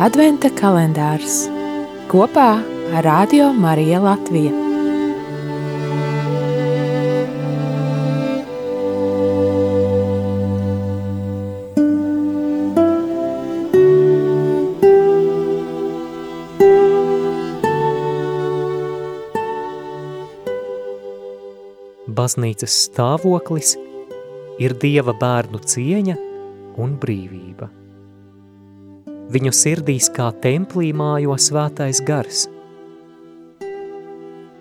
Adventa kalendārs kopā ar Radio Mariju Latviju. baznīcas stāvoklis ir Dieva bērnu cieņa un brīvība. Viņu sirdīs kā templī mājo svētais gars.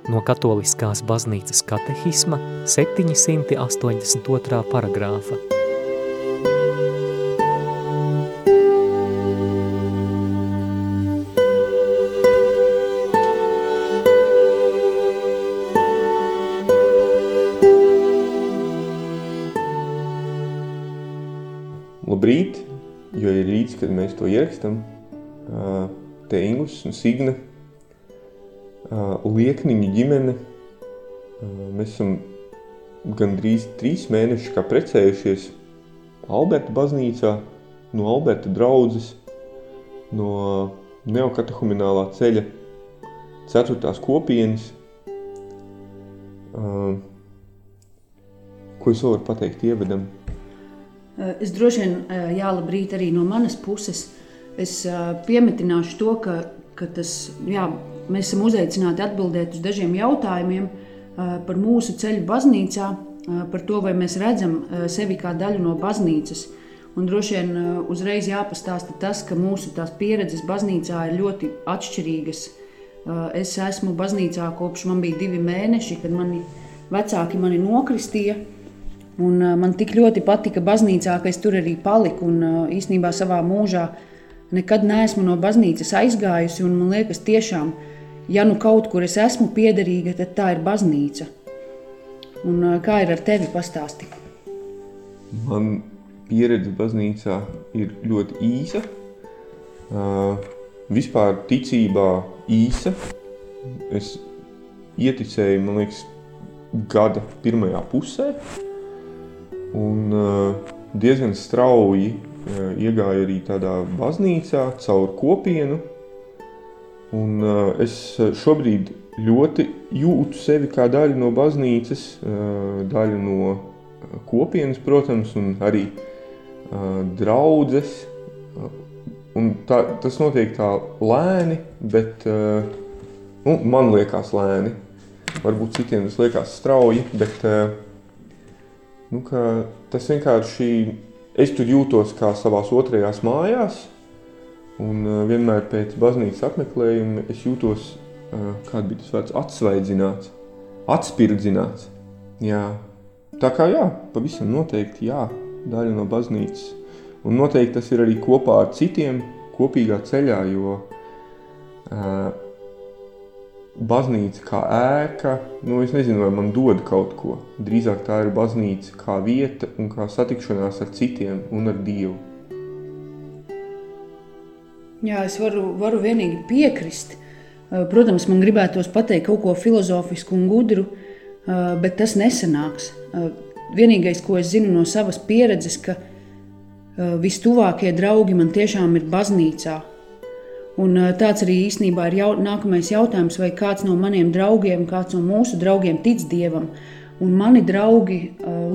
No katoliskās baznīcas katehisma 782. paragrāfa. Jo ir rīts, kad mēs to ierakstam. Te Ingus un Signe, Liekniņu ģimene. Mēs esam gandrīz trīs mēnešus kā precējušies Alberta baznīcā, no Alberta draudzes, no neokatehuminālā ceļa ceturtās kopienas. Ko es varu pateikt ievadam? Eh, es droši vien, eh, jā, labrīt arī no manas puses. Es eh, piemetināšu to, ka, ka tas, jā, mēs esam uzaicināti atbildēt uz dažiem jautājumiem par mūsu ceļu baznīcā, par to, vai mēs redzam sevi kā daļu no baznīcas. Un droši vien uzreiz jāpastāsta tas, ka mūsu pieredzes baznīcā ir ļoti atšķirīgas. Es esmu baznīcā kopš man bija divi mēneši, kad mani vecāki mani nokristīja. Un, uh, man tik ļoti patika baznīcā, ka es tur arī paliku. Un, uh, īsnībā savā mūžā nekad neesmu no baznīcas aizgājusi. Man liekas, tiešām, ja nu kaut kur es esmu piederīga, tad tā ir baznīca. Un, uh, kā ir ar tevi pastāstīt? Man pieredze baznīcā ir ļoti īsa. Uh, vispār ticībā īsa. Es ieticēju, man liekas, gada pirmajā pusē. Un uh, diezgan strauji uh, iegāju arī tādā baznīcā caur kopienu. Un uh, es šobrīd ļoti jūtu sevi kā daļu no baznīcas, daļu no kopienas, protams, un arī draudzes. Un tā, tas notiek tā lēni, bet nu, man liekas lēni. Varbūt citiem tas liekas strauji, bet Nu, tas vienkārši es tur jūtos kā savā otrajās mājās. Un uh, vienmēr pēc baznīcas apmeklējuma es jūtos, uh, kāda bija tas vārds, atsvaidzināts, atspirdzināts. Jā. Tā kā jā, pavisam noteikti jā, daļa no baznīcas. Un noteikti tas ir arī kopā ar citiem kopīgā ceļā, jo uh, baznīca kā ēka, nu es nezinu, vai man dod kaut ko. Drīzāk tā ir baznīca kā vieta un kā satikšanās ar citiem un ar Dievu. Jā, es varu, varu vienīgi piekrist. Eh, protams, man gribētos pateikt kaut ko filozofisku un gudru, eh, bet tas nesanāks. Eh, vienīgais, ko es zinu no savas pieredzes, ka vistuvākie draugi man tiešām ir baznīcā, Un tāds arī īstenībā ir jau, nākamais jautājums, vai kāds no maniem draugiem, kāds no mūsu draugiem tic dievam. Un mani draugi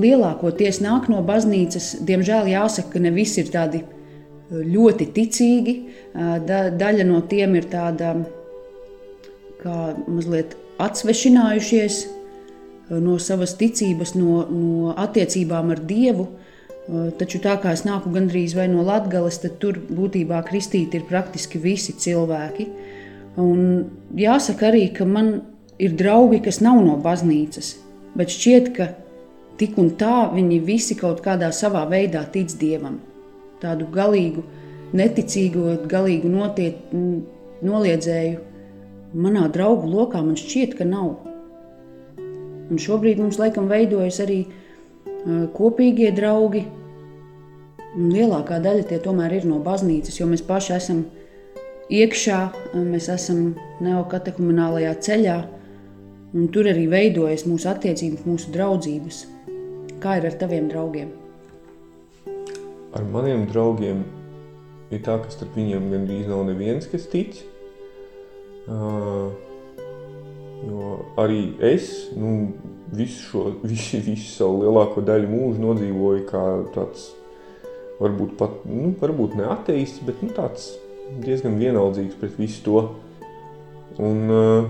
lielākoties nāk no baznīcas. Diemžēl jāsaka, ka ne visi ir tādi ļoti ticīgi. Da, daļa no tiem ir tāda kā mazliet atsvešinājušies no savas ticības, no, no attiecībām ar Dievu. Taču tā kā es nāku gandrīz vai no Latvijas, tad tur būtībā kristīti ir praktiski visi cilvēki. Un jāsaka arī, ka man ir draugi, kas nav no baznīcas, bet šķiet, ka tik un tā viņi visi kaut kādā savā veidā tic dievam. Tādu galīgu, neticīgu, galīgu notiet, noliedzēju manā draugu lokā man šķiet, ka nav. Un šobrīd mums laikam veidojas arī kopīgie draugi. Lielākā daļa tie tomēr ir no baznīcas, jo mēs paši esam iekšā, mēs esam neokatehuminālajā ceļā, un tur arī veidojas mūsu attiecības, mūsu draudzības. Kā ir ar taviem draugiem? Ar maniem draugiem ir tā, ka starp viņiem gandrīz nav neviens, kas tic. Uh, jo arī es nu, visu, šo, visu, visu savu lielāko daļu mūžu nodzīvoju kā tāds, varbūt pat, nu, varbūt ne ateists, bet nu, tāds diezgan vienaldzīgs pret visu to. Un, uh,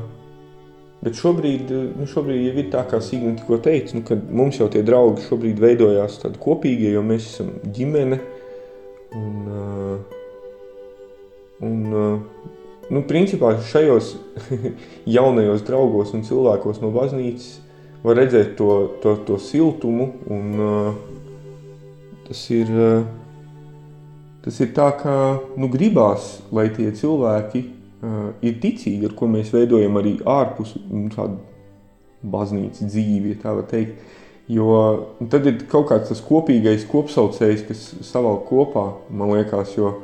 bet šobrīd, nu, šobrīd jau ir tā, kā Signa tikko teica, nu, ka mums jau tie draugi šobrīd veidojās tādi kopīgie, jo mēs esam ģimene. Un, uh, un nu, principā šajos jaunajos draugos un cilvēkos no baznīcas var redzēt to, to, to siltumu. Un, uh, tas, ir, uh, tas ir tā, kā nu, gribās, lai tie cilvēki uh, ir ticīgi, ar ko mēs veidojam arī ārpus nu, tādu baznīcas dzīvi, ja tā var teikt. Jo tad ir kaut kāds tas kopīgais kopsaucējs, kas savalk kopā, man liekas, jo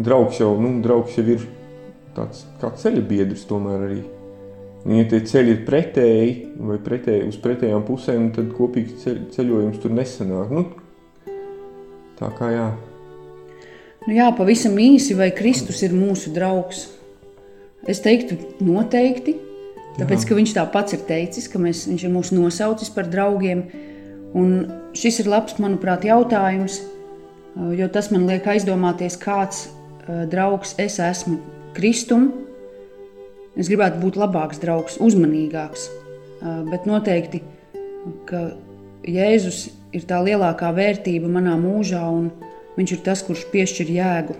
draugs jau, nu, draugs jau ir tāds kā ceļa biedrs tomēr arī. Ja tie ceļi ir pretēji vai pretēji, uz pretējām pusēm, tad kopīgs ceļ, ceļojums tur nesanāk. Nu, tā kā jā. Nu jā, pavisam īsi, vai Kristus ir mūsu draugs? Es teiktu, noteikti. Tāpēc, jā. ka viņš tā pats ir teicis, ka mēs, viņš ir mūsu nosaucis par draugiem. Un šis ir labs, manuprāt, jautājums, jo tas man liek aizdomāties, kāds draugs es esmu Kristum. Es gribētu būt labāks draugs, uzmanīgāks, bet noteikti, ka Jēzus ir tā lielākā vērtība manā mūžā, un viņš ir tas, kurš piešķir jēgu.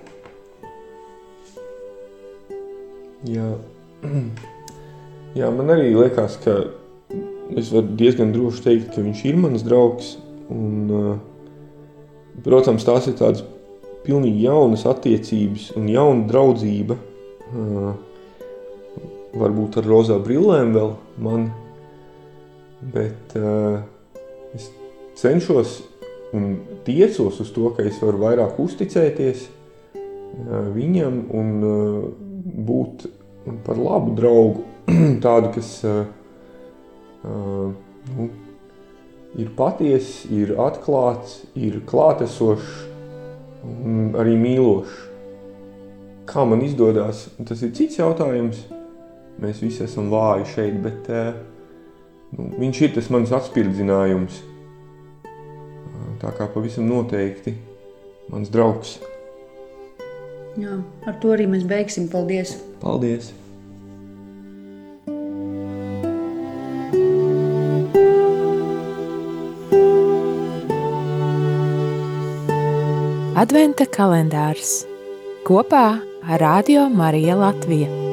Jā. Jā, man arī liekas, ka es varu diezgan droši teikt, ka viņš ir mans draugs. Un, protams, tās ir tādas pilnīgi jaunas attiecības un jauna draudzība, Uh, varbūt ar rozā brillēm vēl man, bet uh, es cenšos un tiecos uz to, ka es varu vairāk uzticēties uh, viņam un uh, būt par labu draugu, tādu, kas uh, uh, nu, ir patiess, ir atklāts, ir klātesošs un arī mīlošs. Kā man izdodas, tas ir cits jautājums. Mēs visi esam vāji šeit, bet eh, nu, viņš ir tas mans atspirdzinājums. Tā kā pavisam noteikti mans draugs. Jā, ar to arī mēs beigsim. Paldies! Paldies! Adventa kalendārs kopā Radio Marija Latvija.